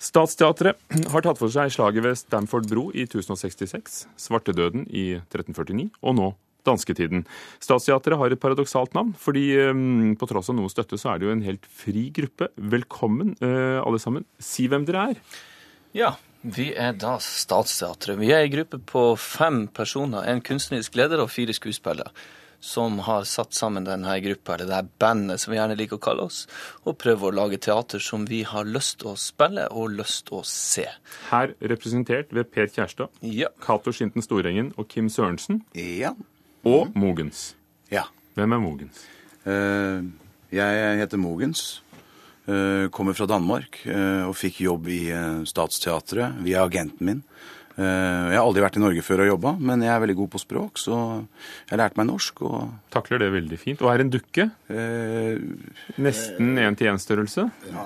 Statsteatret har tatt for seg slaget ved Stamford bro i 1066, svartedøden i 1349 og nå dansketiden. Statsteatret har et paradoksalt navn, fordi um, på tross av noe støtte, så er det jo en helt fri gruppe. Velkommen, uh, alle sammen. Si hvem dere er. Ja, vi er da Statsteatret. Vi er en gruppe på fem personer, en kunstnerisk leder og fire skuespillere som har satt sammen denne gruppa, eller det her bandet som vi gjerne liker å kalle oss, og prøver å lage teater som vi har lyst til å spille og lyst til å se. Her representert ved Per Kjærstad, Ja. Cato Skinten Storengen og Kim Sørensen, Ja. og Mogens. ja. Hvem er Mogens? Uh, jeg heter Mogens. Uh, kommer fra Danmark uh, og fikk jobb i Statsteatret via agenten min. Eh, jeg har aldri vært i Norge før og jobba, men jeg er veldig god på språk, så jeg har lært meg norsk. Og Takler det veldig fint. Og er en dukke. eh, Nesten én-til-én-størrelse. Ja,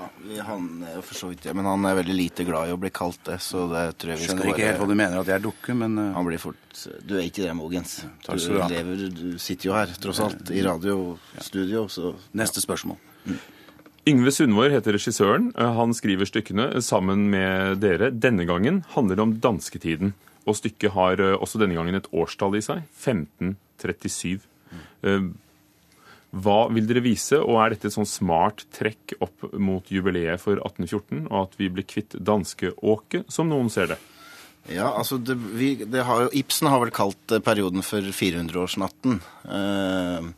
han er jo for så vidt det, men han er veldig lite glad i å bli kalt det, så det tror jeg vi skal skjønner ikke helt hva du mener at jeg er dukke, men eh, Han blir fort Du er ikke det, Mogens. Takk Du skal du ha. lever Du sitter jo her, tross alt, i radiostudio, så neste spørsmål. Yngve Sundvor heter regissøren. Han skriver stykkene sammen med dere. Denne gangen handler det om dansketiden. Og stykket har eh, også denne gangen et årstall i seg. 1537. Eh, Hva vil dere vise, og er dette et sånn smart trekk opp mot jubileet for 1814, og at vi blir kvitt danskeåket, som noen ser det? Ja, altså det, vi, det har jo, Ibsen har vel kalt eh, perioden for 400-årsnatten. Eh,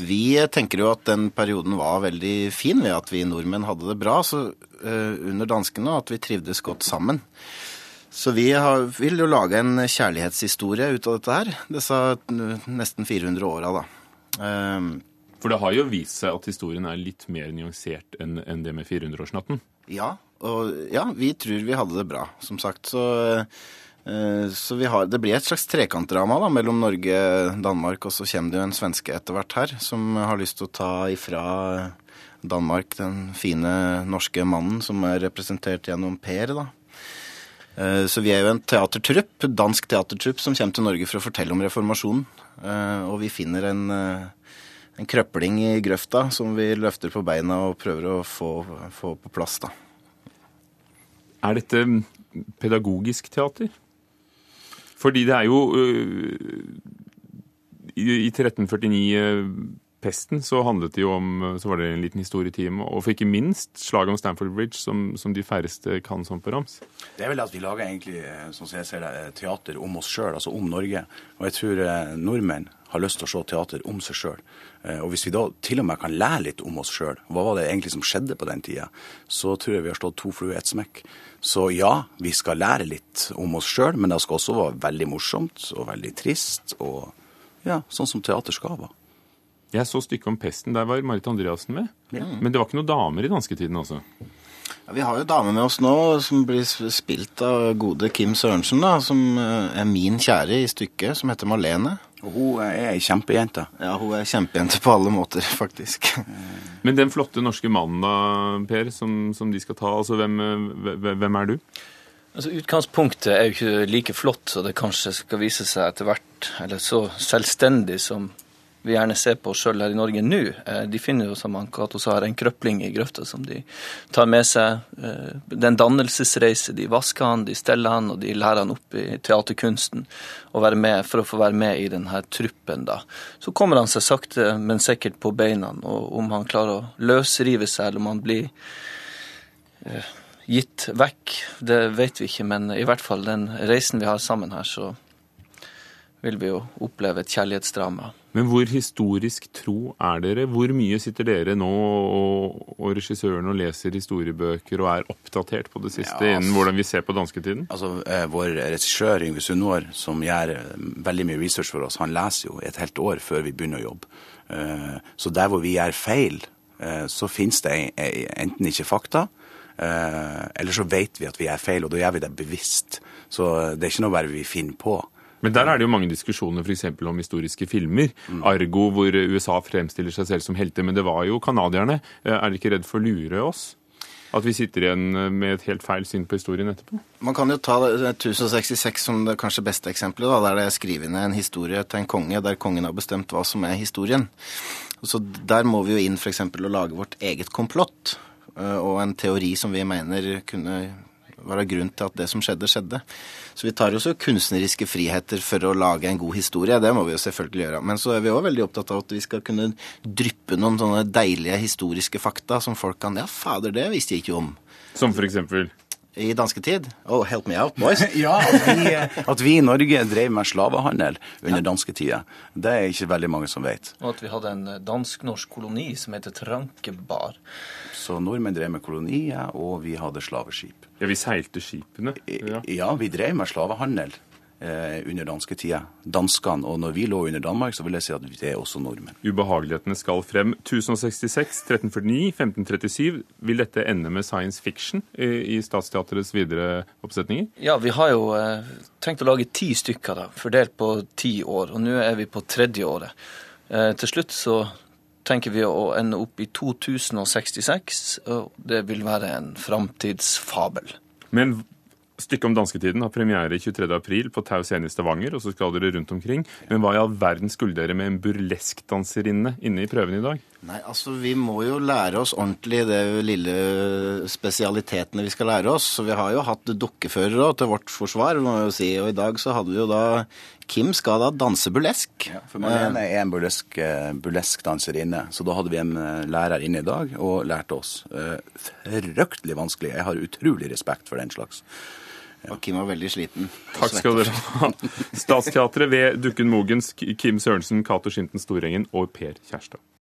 vi tenker jo at den perioden var veldig fin ved at vi nordmenn hadde det bra så, eh, under danskene, og at vi trivdes godt sammen. Så vi har, vil jo lage en kjærlighetshistorie ut av dette her. Disse n- nesten 400 åra, da. Eh, For det har jo vist seg at historien er litt mer nyansert enn enn det med 400-årsnatten. Ja, og ja, vi tror vi hadde det bra, som sagt. Så, eh, så har, det blir et slags trekantdrama da, mellom Norge Danmark, og så kommer det jo en svenske etter hvert her, som har lyst til å ta ifra Danmark den fine norske mannen som er representert gjennom Per, da. Eh, Så vi er jo en teatertrupp, dansk teatertrupp, som kommer til Norge for å fortelle om reformasjonen. Eh, Og vi finner en, en krøpling i grøfta som vi løfter på beina og prøver å få, få på plass, da. Er dette mm, pedagogisk teater? Fordi det er jo øh, i 1349 pesten så handlet det jo om, så var det en liten historietime, og for ikke minst slaget om Stamford Bridge, som, som de færreste kan som på rams. Det er vel at vi lager egentlig, eh, som jeg ser det, eh, teater om oss sjøl, altså om Norge. Og jeg tror eh, nordmenn har lyst til å se teater om seg sjøl. Og hvis vi da til og med kan lære litt om oss sjøl, hva var det egentlig som skjedde på den tida, så tror jeg vi har stått to fluer i ett smekk. Så ja, vi skal lære litt om oss sjøl, men det skal også være veldig morsomt og veldig trist, og ja, sånn som teater skal være. Jeg så stykket om pesten. Der var Marit Andreassen med. Men det var ikke noen damer i dansketiden, altså. Ja, vi har jo dame med oss nå som blir spilt av gode Kim Sørensen, da, som eh, er min kjære i stykket, som heter Malene. Og hun er ei kjempejente. Ja, hun er kjempejente på alle måter, faktisk. Men den flotte norske mannen da, Per, som, som de skal ta, altså hvem, hvem er du? Altså, Utgangspunktet er jo ikke like flott så det kanskje skal vise seg etter hvert, eller så selvstendig som vi gjerne ser på sjøl her i Norge nå. Eh, De finner jo, som Cato sa, en krøpling i grøfta som de tar med seg. Eh, Det er en dannelsesreise. De vasker han, de steller han, og de lærer han opp i teaterkunsten med, for å få være med i denne truppen. da. Så kommer han seg sakte, men sikkert på beina, og om han klarer å løsrive seg, eller om han blir gitt vekk, det vet vi ikke, men i hvert fall den reisen vi har sammen her, så vil vi jo oppleve et kjærlighetsdrama. Men hvor historisk tro er dere? Hvor mye sitter dere nå og, og regissøren og leser historiebøker og er oppdatert på det siste Ja, innen hvordan vi ser på dansketiden? Altså, eh, Vår regissør Yngve Sundvår, som gjør eh, veldig mye research for oss, han leser jo et helt år før vi begynner å jobbe. Eh, så der hvor vi gjør feil, eh, så finnes det en- en- enten ikke fakta, eh, eller så vet vi at vi gjør feil, og da gjør vi det bevisst. Så det er ikke noe bare vi finner på. Men der er det jo mange diskusjoner f.eks. om historiske filmer. Argo, hvor USA fremstiller seg selv som helter. Men det var jo canadierne. Eh, Er de ikke redd for å lure oss? At vi sitter igjen eh, med et helt feil syn på historien etterpå? Man kan jo ta 1066 som det kanskje beste eksempelet, da, der det er skrevet ned en historie til en konge, der kongen har bestemt hva som er historien. Så der må vi jo inn f.eks. og lage vårt eget komplott, eh, og en teori som vi mener kunne være grunn til at det som skjedde, skjedde. Så vi tar jo så kunstneriske friheter for å lage en god historie. Det må vi jo selvfølgelig gjøre. Men så er vi òg veldig opptatt av at vi skal kunne dryppe noen sånne deilige historiske fakta som folk kan Ja, fader, det visste jeg ikke om. Som for eksempel I dansketid. Oh, help me out, boys. Ja, at vi, at vi i Norge drev med slavehandel under dansketida, det er ikke veldig mange som vet. Og at vi hadde en eh, dansk-norsk koloni som heter Trankebar. Så nordmenn drev med kolonier, og vi hadde slaveskip. Ja, vi seilte skipene. Ja. Ja, vi drev med slavehandel eh, under dansketida. Danskene. Og når vi lå under Danmark, så vil jeg si at det er også nordmenn. Ubehagelighetene skal frem. 1066, 1349, 1537. Vil dette ende med science fiction i, i Statsteatrets videre oppsetninger? Ja, vi har jo eh, tenkt å lage ti stykker, da, fordelt på ti år. Og nå er vi på tredje året. Eh, til slutt så tenker vi å ende opp i 2066, og det vil være en framtidsfabel. Men stykket om dansketiden har premiere 23. april på Tau Scene i Stavanger, og så skal dere rundt omkring. Men hva i all verden skulle dere med en burleskdanserinne inne i prøven i dag? Nei, altså Vi må jo lære oss ordentlig det lille spesialitetene vi skal lære oss. Så vi har jo hatt dukkeførere til vårt forsvar, må jeg jo si. Og i dag så hadde vi jo da Kim skal da danse burlesk. Ja, for Marlene er en burlesk, eh, burlesk danserinne, så da hadde vi en eh, lærer inne i dag og lærte oss. Eh, Fryktelig vanskelig. Jeg har utrolig respekt for den slags. Og Kim var veldig sliten. Takk skal dere ha. Statsteatret ved Dukken Mogens, Kim Sørensen, Cato Skinten Storengen og Per Kjærstad.